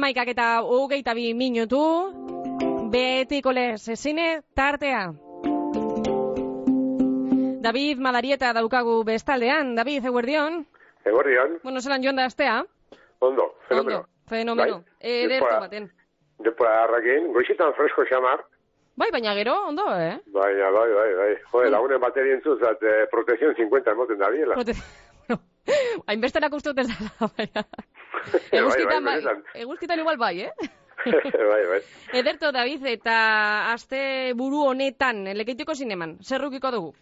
amaikak eta hogeita bi minutu, betiko lez, ezine tartea. David Madarieta daukagu bestaldean. David, eguerdion? Eguerdion. Bueno, zelan joan da astea? Ondo, fenomeno. Ondo, fenomeno. Bai. Ederto Depoa- baten. Depoa harrakin, goizitan fresko xamar. Bai, baina gero, ondo, eh? Baina, bai, bai, bai. Jode, lagunen bateria entzuz, at, eh, protekzion 50 emoten da biela. Prote... hainbesterak uste dut ez da, baina... bai, Eguzkitan, bai, benetan. eguzkitan igual bai, eh? bai, bai. Ederto, David, eta aste buru honetan, lekeitiko zineman, zer rukiko dugu?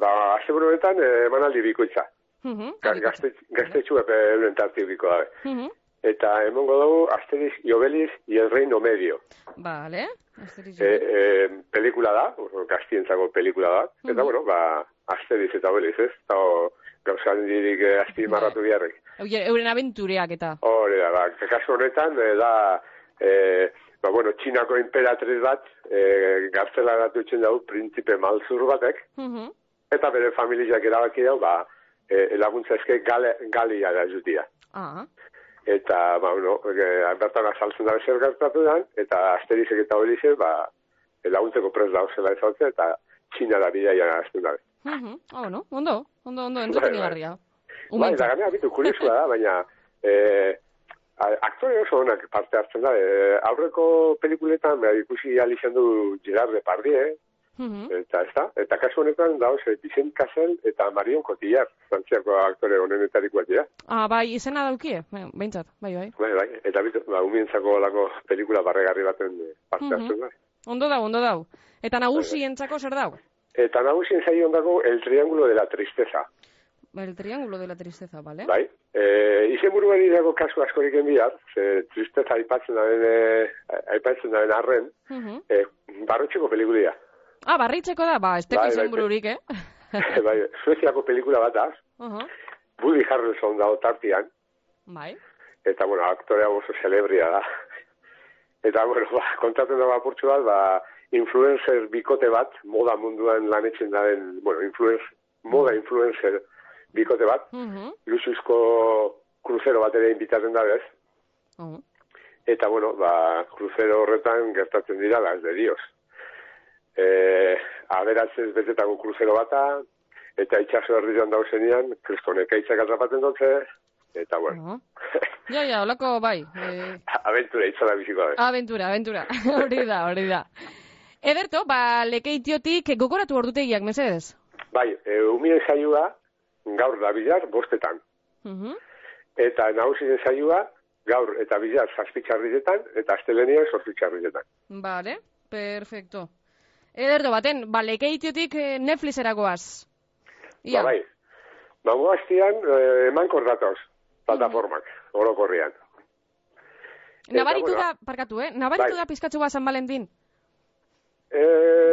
Ba, azte honetan, eh, emanaldi bikoitza. Mhm, Ga- Gazte, gaztetxu epe euren tarti biko dabe. Mhm, Eta emongo dugu, Asterix y Obelix y el Reino Medio. Vale. Asterix, E, e, pelikula da, gaztientzako pelikula da. Eta, Mhm. bueno, ba, Asterix eta Obelix, ez? Eta, gauza handirik eh, azpimarratu biharrik. Euren abentureak eta. Hori da, ba, kasu honetan, eh, da, e, ba, bueno, txinako imperatriz bat, e, gartzela datu itxen dugu, printzipe malzur batek, Mhm, eta bere familiak erabaki dugu, ba, e, laguntza eske gale, galia da jutia. Ah, Eta, ba, bueno, e, bertan azaltzen da zer gertatu dan, eta asterizek eta hori ba, laguntzeko prez da zela ezautzen, eta txina da bidaia azten dabe. mhm, ah, bueno, ondo, ondo, ondo, entretenigarria. Bai, da ganea bitu, kuriosua da, baina e, aktore oso onak parte hartzen da. E, aurreko pelikuletan behar ikusi alizan du Gerard Depardieu, Mhm, eta ez da, eta kasu honetan dauz, e, Vicent Cassel eta Marion Cotillard, frantziako aktore honenetariko bat dira. Ah, bai, izena daukie, bai, behintzat, bai, bai. Bai, bai, eta bitu, ba, umientzako lako pelikula barregarri baten e, parte Mhm. hartzen da. Ondo dau, ondo dau. Eta nagusientzako zer dau? Eta nagusien zaio ondako El Triángulo de la Tristeza. El triángulo de la tristeza, vale? Bai, e, izen buruari dago kasu askorik enbiar, ze tristeza aipatzen daren, e, aipatzen daren arren, Mhm. e, barrotxeko pelikulia. Ah, barritzeko da, ba, ez teko Bai, bai, izen bururik, eh? bai, Sueziako pelikula bat da, Aha, Woody Harrelson dago tartian, Bai. eta, bueno, aktorea oso celebria da. Eta, bueno, ba, kontatzen dago apurtxu bat, ba, influencer bikote bat, moda munduan lanetzen daren, bueno, influencer, moda influencer bikote bat, Mhm. luxuzko kruzero bat ere inbitatzen da, bez? Oh. Eta, bueno, ba, kruzero horretan gertatzen dira las de Dios. E, aberatzez betetako kruzero bata, eta itxaso herrian dauzenean, kristonek aitzak atrapatzen dutze, eta, bueno, Aha. Ja, ja, holako, bai. Eh, aventura itzala biziko da. aventura, aventura. hori da, hori da. Ederto, ba, lekeitiotik gogoratu ordutegiak, mesedez. Bai, e, umien saioa gaur da bilar bostetan. Mhm. Eta nagusien saioa gaur eta bilar zazpitxarriletan, eta astelenian sortzitxarriletan. Vale, perfecto. Ederto baten, ba, lekeitiotik eh, Netflixerakoaz. Ia. Ba, bai. Ba, muaztian, e, emankor datoz, plataformak, orokorrian. Nabaritu da, parkatu, eh? Nabaritu Bai. da pizkatzu bat San Valentin. E,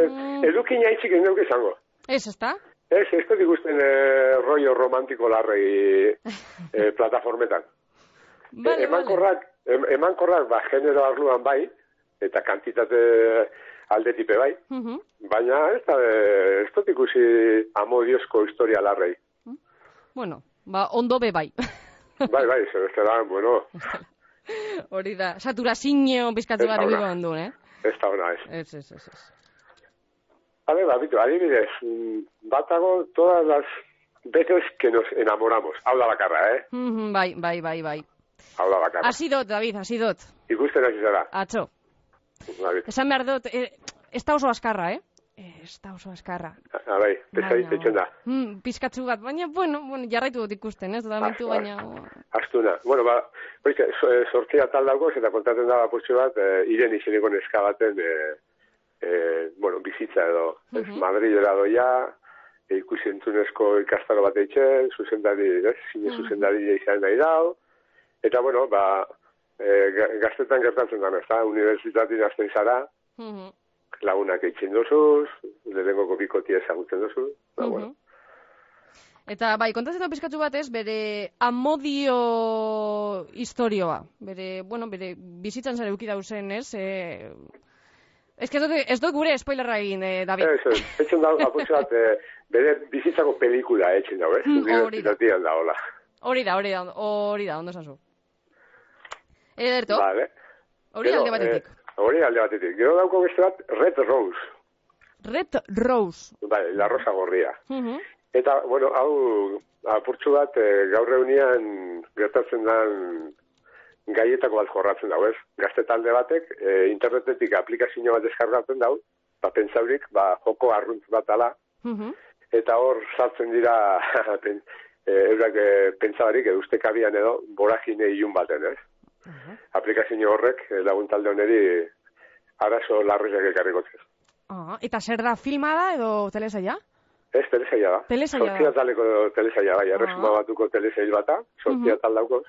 Mm. Edukin jaitzik ez izango. Ez, ezta? Ez, ez dut ikusten e, rollo romantiko larrei e, plataformetan. Vale, e, emankorrak, em, emankorrak, ba, genero arluan bai, eta kantitate aldetipe bai, Mhm. baina ez da, e, ez dut ikusi amodiozko historia larrei. Bueno, ba, ondo be bai. Bai, bai, zer ez da, bueno, Hori da, saturazio bat da ona. egiko ondu, eh? ez da ona ez. Ez, ez, ez, ez. Vale, ba, bitu, adibidez, mm, batago todas las veces que nos enamoramos. Hau da bakarra, eh? Mhm, bai, bai, bai, bai. Hau da bakarra. Hasi dut, David, hasi dut. Ikusten hasi zara. Atzo. Bai, Esan behar dut, eh, ez da oso askarra, eh? Ez da oso askarra. ah, bai, Baina- pesa ditzen da. Hmm, pizkatzu bat, baina, bueno, bueno jarraitu dut ikusten, ez? Ah, ah. baina... Astuna. Bueno, ba, oike, so, e, sortzia tal dagoz, eta kontatzen da lapurtxo bat, e, iren izeneko neska baten, e, e, bueno, bizitza edo, ez, Mhm. Madridera doia, e, ikusi entzunezko ikastaro bat eitzen, zuzendari, ez, zine Mhm. zuzendari izan nahi dau, eta, bueno, ba, e, ga- gaztetan gertatzen da, ez da, unibertsitatin azten zara, Mhm, lagunak eitzen dozuz, lehenengo bikotia ezagutzen dozu, ba, mhm. bueno, Eta bai, kontatzen da pizkatzu bat ez, bere amodio historioa. Bere, bueno, bere bizitzan zara euki dauzen, ez? E... Ez, que ez, dut, ez dut gure spoilerra egin, eh, David. Eso, etxen dago apurtxo bat, e, bere bizitzako pelikula etxen dago, eh? Mm, hori da. Da, hola. Hori da, hori da, hori da, ondo zazu. Ederto, Vale. hori alde batetik. eh, hori alde batetik. Gero dauko beste bat, Red Rose. Red Rose. Bai, la rosa gorria. Mhm. Eta, bueno, hau, apurtxu bat, e, gaur reunian gertatzen den gaietako bat jorratzen dago, ez? Gazte talde batek, e, internetetik aplikazio bat deskargatzen dau, ba, pentsaurik, ba, joko arruntz bat ala, Mhm. eta hor sartzen dira pen, e, eurak e, pentsabarik edo ustekabian edo boragine ilun baten, ez? Aha. Aplikazio horrek e, lagun talde honeri arazo larriak ekarriko zez. Ah, eta zer da filma da edo telesaia? Ez, telesaila da. Telesaila da. Zortzia taleko telesaila, bai, erresuma Ah. batuko telesail bata, sortzia Mhm. tal daukoz.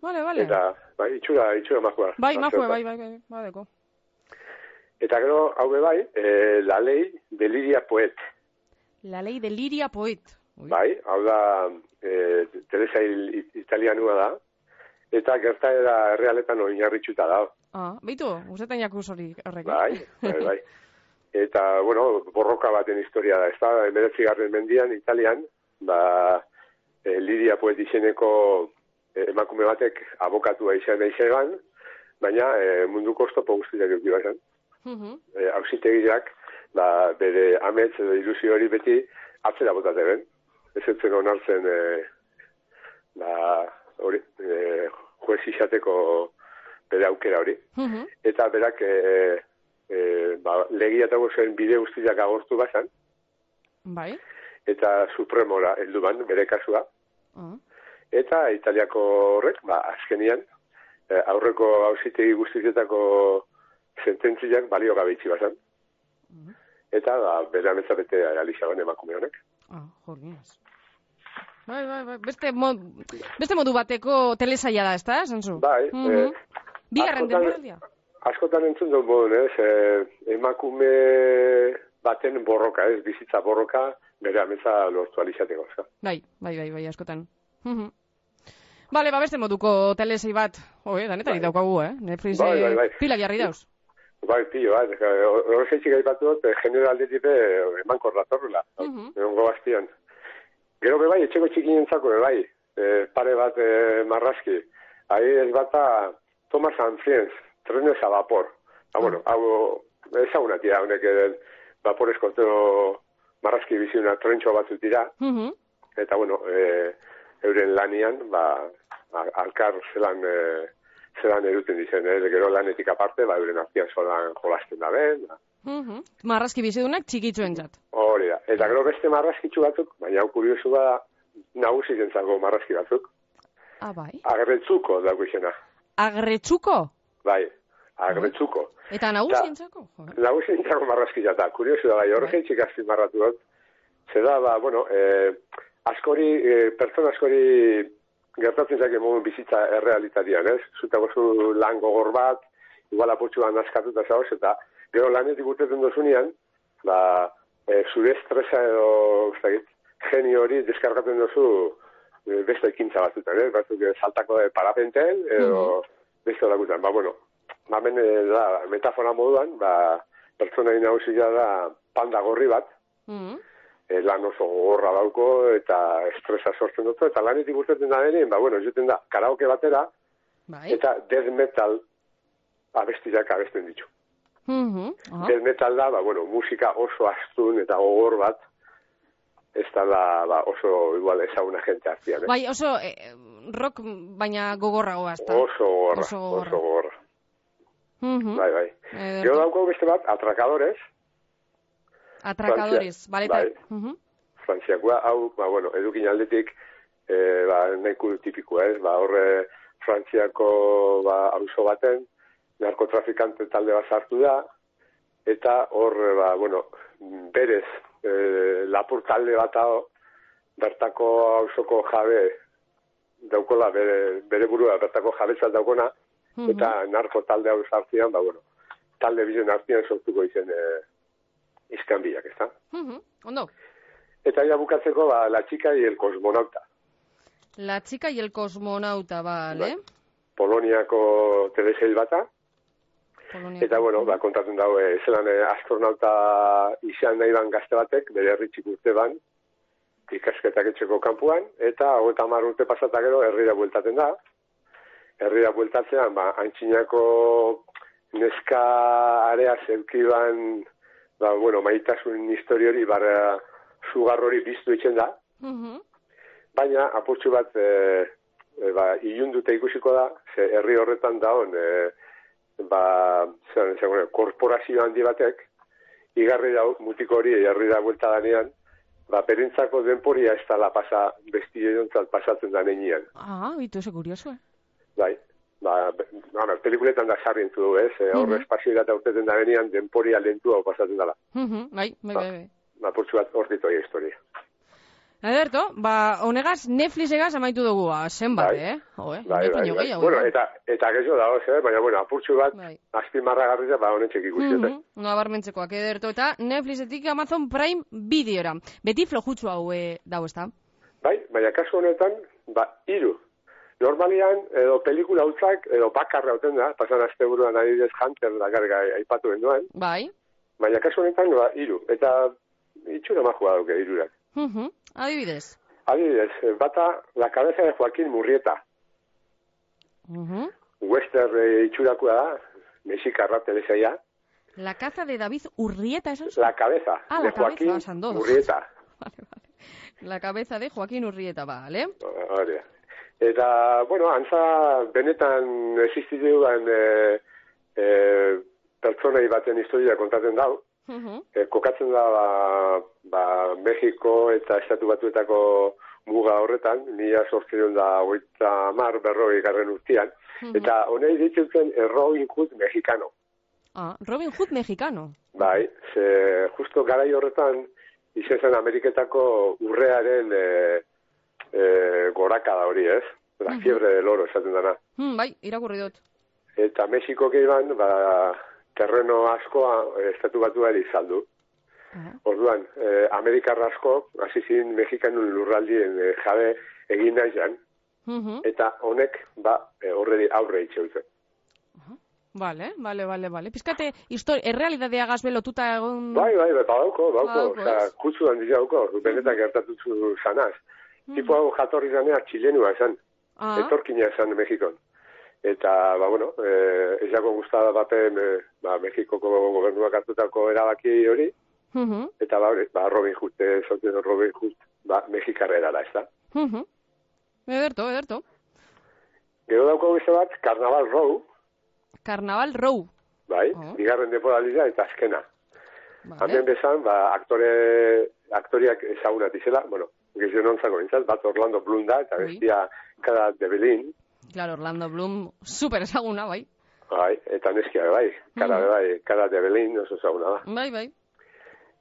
Vale, vale. Eta, bai, itxura, itxura makua. Bai, majue, bai, bai, bai, badeko. Eta gero, hau bai, e, la ley de Lidia Poet, La ley de Liria Poet. Ui. bai, hau da, e, telesail it- italianua da, eta gertaera errealetan oinarritxuta da, Ah, beitu, ustetan jakuz hori horrek. eh? bai, bai, bai. Eta, bueno, borroka baten historia da, ez da, emeretzigarren mendian, Italian, ba, e, Lidia Poet izeneko emakume batek abokatua izan izan, baina e, munduko oztopo guztiak eduki bazan. Mhm. e, auzitegiak ba, bere amets edo ilusio hori beti atzera botate ben. Ez etzen onartzen e, ba, hori, e, juez izateko bere aukera hori. Mhm. Eta berak e, e, ba, legia eta gozoen bide guztiak agortu bazan, Bai. eta supremora heldu ban bere kasua. Ah. Eta Italiako horrek, ba, azkenian, e, aurreko auzitegi guztietako sententziak balio gabe itxi bazan. Mhm. Eta, ba, bere ametza bete alizaban emakume honek. Ah, jolines. Bai, bai, bai. Beste, mod, beste modu bateko telesaia da, ezta, zentzu? Bai, Mhm. eh, Bigarren askotan- denboraldia. Askotan entzun dut bon, ez, e, emakume baten borroka, ez, bizitza borroka, bere ametza lortu alizateko, ez. Bai, bai, bai, bai, askotan. Mhm. Bale, ba, beste moduko telesei bat. Oe, danetarik Bai. daukagu, eh? Netflix Bai, bai, bai. pilak jarri dauz. Bai, pillo, bat, horretzik aipatu dut, eh, generaldetik be, eman korratorrela, Mhm. egongo bastian. Gero be bai, etxeko txikinentzako be bai, e, pare bat e, marrazki. Ahi ez bata Thomas and Friends, trenes a vapor. Ah, bueno, hau ezaguna tira, honek e, vaporezko tero marrazki bizuna trentxo batzut dira, Mhm. eta bueno, e, euren lanian, ba, alkar zelan, e, zelan eruten dizen, eh? gero lanetik aparte, ba, euren artian solan jolasten da ben, ba. Mhm. Marrazki bizidunak txikitzuentzat. hori da. Eta gero beste marrazkitzu batzuk, baina hau kuriosu bada, nagusi zentzako marrazki batzuk, Ah, bai. agretzuko dago izena, Agretsuko? bai, agretzuko. Eta nagusientzako? Jo. Nagusi zentzako marrazki jata, kuriosu da, bai, horregaitxik azpimarratu dut, zer da, ba, bueno, e, askori, e, pertsona askori gertatzen zake mogun bizitza errealitatian, ez? Zutako zu lan gogor bat, igual apurtxuan askatuta zaoz, eta gero lanetik urteten dozunean, ba, e, zure estresa edo, ez dakit, genio hori deskargatzen duzu e, beste ekintza batzutan, ez? Batzuk e, saltako de parapenten, edo beste olakutan. Ba, bueno, ba, e, da, metafora moduan, ba, pertsona nagusia da panda gorri bat, Mhm. E, lan oso gogorra dauko eta estresa sortzen dut, eta lanetik urtetzen da denean, ba, bueno, juten da, karaoke batera, Bai. eta death metal abestiak abesten ditu. Mhm. Aha. Death metal da, ba, bueno, musika oso astun eta gogor bat, ez da da, ba, oso igual ezaguna jente artean, eh? Bai, oso eh, rock baina gogorragoa, ezta? oso gogorra, Oso oso gogorra. gogorra. Mhm. Bai, bai. Ederto. Gero dauko beste bat, atracadores, Atracadores, Frantzia, bale, bai. Mhm. frantziakoa, hau, ba, bueno, edukin aldetik, e, ba, nahiko tipikoa, ez, ba, horre frantziako, ba, auzo baten, narkotrafikante talde bat sartu da, eta hor, ba, bueno, berez, e, lapur talde bat hau, bertako auzoko jabe, daukola, bere, bere burua, bertako jabetzat daukona, Mhm. eta narko talde hau sartzean, ba, bueno, talde bizen artean sortuko izen e, izkanbiak, ez da? Mhm. Ondo. Eta ja bukatzeko, ba, la chica y el cosmonauta. La chica y el cosmonauta, bale. Bai. Poloniako telesail bata. Polonia. Eta, bueno, ba, kontatzen dago, e, zelan e, astronauta izan nahi ban gazte batek, bere herritxik urte ban, ikasketak etxeko kanpuan, eta hogeita hamar urte pasata gero herrira bueltaten da. herrira bueltatzean, ba, antxinako neska area zeukiban, ba, bueno, maitasun histori hori, barra, sugar hori biztu itzen da, Mhm. baina apurtxu bat e, e, ba, ilunduta ikusiko da, ze herri horretan daon, e, ba, zer, zer, bueno, korporazio handi batek, igarri dau, mutiko hori herri da buelta danean, ba, berentzako denporia ez dala pasa, besti edontzat pasatzen da neinean. Ah, bitu, ze kurioso, eh? Bai, ba, be- bueno, pelikuletan da sarri entzu du, ez? E, horre Mhm. espazio data urteten da benean, denporia lentua hau pasatzen dela. Mhm, Bai, bai, bai, bai. Ba, apurtxu bat hor ditu historia. Ederto, ba, honegaz Netflixegaz amaitu dugu, ba, zenbat, Bai. eh? Jo, eh? Bai, bai, bai. gehiago, Bueno, eh? eta, eta gehiago dago, eh? baina, bueno, apurtxu bat, Bai. azpimarra garria, ba, honetxek ikusiete. Mhm, Nabarmentzekoak ederto, eta Netflixetik Amazon Prime bideora. Beti flojutsu hau eh, dago, ez da? Bai, baina kasu honetan, ba, iru. Normalian, edo pelikula hutzak, edo bakarra hauten da, pasan azte buruan adibidez Hunter da garga aipatu genduan, Bai. baina kasu honetan, ba, iru. Eta itxura majua dauke irurak. Mhm, Adibidez. Adibidez, bata, la cabeza de Joaquín Murrieta. Mhm. Western e, itxurakoa da, mexikarra telesaia. La caza de David Urrieta, eso es? La cabeza Ah, de la cabeza, Joaquín Sandoz. Murrieta. Vale, vale. La cabeza de Joaquín Urrieta, vale. Da. Eta, bueno, antza benetan existituan e, e, pertsonei baten historia kontatzen dau. Mhm. E, kokatzen da ba, ba, Mexiko eta Estatu Batuetako muga horretan, mila sortzion da oita mar berroi garren urtean. Mhm. Eta honei ditzen Robin Hood mexicano. Ah, Robin Hood mexicano. Bai, ze justo garai horretan izan zen Ameriketako urrearen e, e, goraka da hori, ez? La fiebre del oro esaten dana. Hmm, bai, irakurri dut. Eta Mexiko geiban, ba, terreno askoa eh, estatu batuari saldu. Aha. Orduan, eh, Amerikar asko, hasi ziren Mexikanun lurraldien eh, jabe egin nahi Mhm. eta honek, ba, eh, horredi aurre itxeutzen. Vale, vale, vale, vale. Pizkate, histori, errealitatea gazbe lotuta egon... Bai, bai, bai, badauko, badauko, Badauko, oza, ez? kutsu handi dauko, benetan gertatutu zanaz. Mhm. Tipo hau jatorri zanea txilenua zen, Ah, etorkina zen Mexikon. Eta, ba, bueno, eh, ez jako guztada baten, eh, ba, Mexikoko gobernuak hartutako erabaki hori, mhm, eta ba, hori, ba, Robin Hood, eh, zoten Robin Hood, ba, Mexikarrera da, ez da. mhm. Ederto, ederto. Gero dauko beste bat, Carnaval Row, Carnaval Row. bai, Oh. bigarren temporalizia eta azkena. Vale. Hemen bezan, ba, aktore, aktoriak ezagunat izela, bueno, gizio nontzako nintzat, bat Orlando Bloom da, eta Ui. bestia Cara de Belin, Claro, Orlando Bloom, super ezaguna, bai. bai, eta neskia bai, Cara, Mhm. bai, Cara de Belin oso ezaguna da. Bai, bai.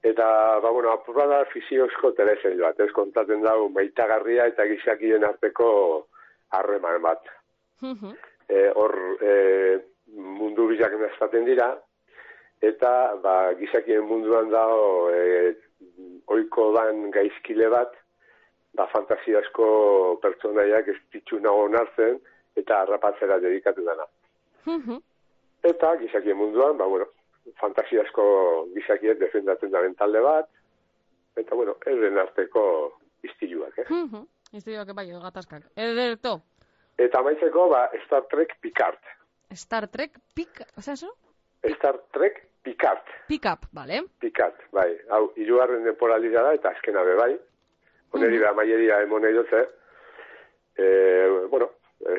Eta, ba, bueno, apurra da fiziozko telesail bat, ez kontatzen dau maitagarria eta gizakien arteko harreman bat. Mhm. E, hor e, mundu bilak naztaten dira, eta ba, gizakien munduan dago e, oiko dan gaizkile bat, ba, fantasiasko pertsonaiak ez ditxu nago onartzen, eta harrapatzera dedikatu dana. Eta gizakien munduan, ba, bueno, fantasiasko gizakiek defendatzen da talde bat, eta, bueno, erren arteko iztiluak, eh? Historiak bai, gatazkak. Ederto. Eta maitzeko, ba, Star Trek Picard. Star Trek Pick, oza, eso? Star Trek Picard. Pick up, vale. Picard, bai. Hau, hirugarren temporaldia da, eta azkena be, bai. Oneri da maieria emon nahi dut, eh? E, bueno,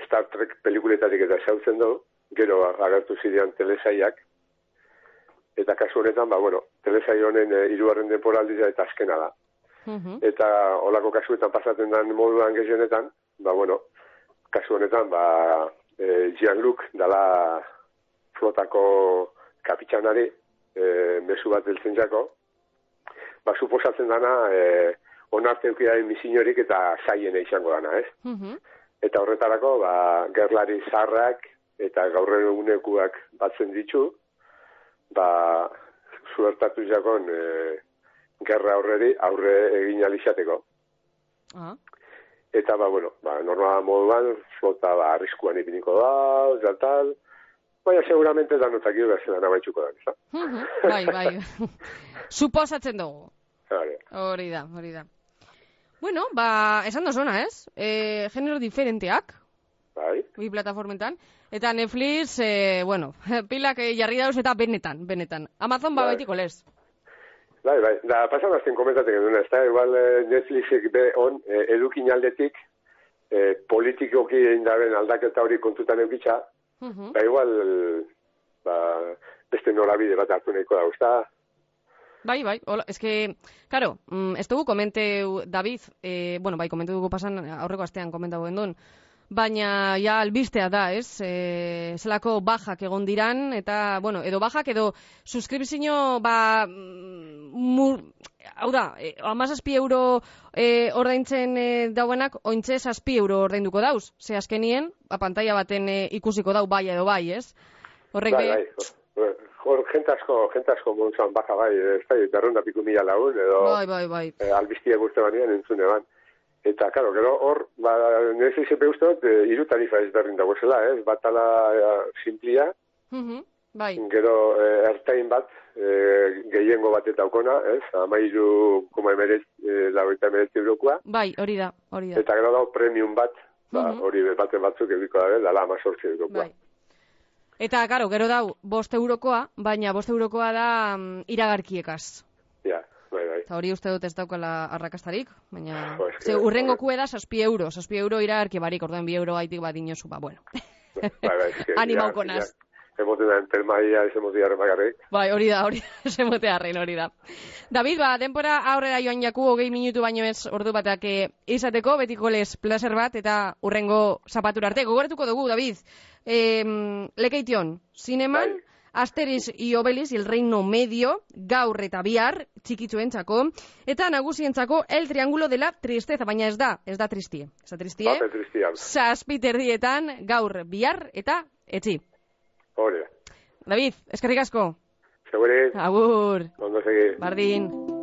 Star Trek pelikuletatik eta zautzen du, gero agertu zidean telesaiak, eta kasu honetan, ba, bueno, telesai honen e, hirugarren temporaldia eta azkena da. Mhm. Eta olako kasuetan pasatzen den moduan gehienetan, ba, bueno, kasu honetan, ba, e, Jean-Luc dala flotako kapitxanari, e, mesu bat eltzen jako, ba, suposatzen dana, e, onarte eukiaren misinorik eta zaiena izango dana, ez? Mhm. Eta horretarako, ba, gerlari zarrak eta gaur egunekuak batzen ditu, ba, zuertatu jakon e, gerra horreri aurre egin alizateko. Ah. Eta, ba, bueno, ba, normala moduan, flota, ba, arriskuan ipiniko da, eta tal, baina seguramente danotak idu bezala namaitxuko da, ez da? Mhm. Bai, bai. Suposatzen dugu. Hori da, hori da. Bueno, ba, esan dozona, ez? E, genero diferenteak. bai. bi plataformetan. Eta Netflix, e, bueno, pilak eh, jarri dauz eta benetan, benetan. Amazon ba Bai. baitiko lez. Bai, bai, da pasan azten komentatzen genuen, ez da, igual eh, Netflixek be on, eh, edukin aldetik, eh, politikoki egin daben aldaketa hori kontutan eukitza, Mhm. ba igual, ba, beste norabide bat hartu nahiko da, Bai, bai, hola, eske, karo, mm, ez dugu komenteu, David, e, bueno, bai, komentu dugu pasan, aurreko astean komentau gendun, baina ja albistea da, ez? E, zelako bajak egon diran, eta, bueno, edo bajak, edo suskripzio, ba, mm, mur, hau da, e, amazazpi euro e, ordaintzen e, dauenak, ointxe zazpi euro ordainduko dauz, ze azkenien, ba, pantalla baten e, ikusiko dau bai edo bai, ez? Horrek bai, be, bai, hor, jente asko, jente asko montzuan baja bai, ez da, berrunda piku mila lagun, edo bai, bai, bai. eh, albistia guzti banean entzune ban. Eta, karo, gero hor, ba, Netflix epe ustot, e, iru tarifa ezberdin dago zela, ez? Batala e, simplia, Mhm, bai. gero e, ertain bat, e, gehiengo bat eta okona, ez? Amairu koma emeretz, e, lauita emeretz eurokoa. Bai, hori da, hori da. Eta gero dago premium bat, ba, Mhm. hori baten batzuk ediko da, dala ama sortzi eurokoa. Bai. Eta, karo, gero dau, bost eurokoa, baina bost eurokoa da mm, iragarkiekaz. Ja, bai, bai. Eta hori uste dut ez daukala arrakastarik, baina... Eske, Ze, urrengo kue da, saspi euro, saspi euro iragarki barik, orduan bi euro gaitik bat inozu, ba, bueno. Bai, bai, eske, Animauko naz. ja, Emoten da, entelmaia, ez emoten jarren bakarrik. Bai, hori da, hori da, mote harren hori da. David, ba, denpora aurrera joan jaku, hogei minutu baino ez ordu batak eh, izateko, betiko les placer bat, eta urrengo zapatura arte. Gogoratuko dugu, David, eh, lekeition, zineman, Bai. Asteris y Obelix, el reino medio, gaur eta bihar, txikitzuentzako, eta nagusientzako el triángulo de la tristeza, baina ez da, ez da tristie. Ez da tristie, zazpiterdietan, gaur, bihar eta etzi. Hori da. David, eskerrik asko. Segure, Agur. ondo segi. Bardin.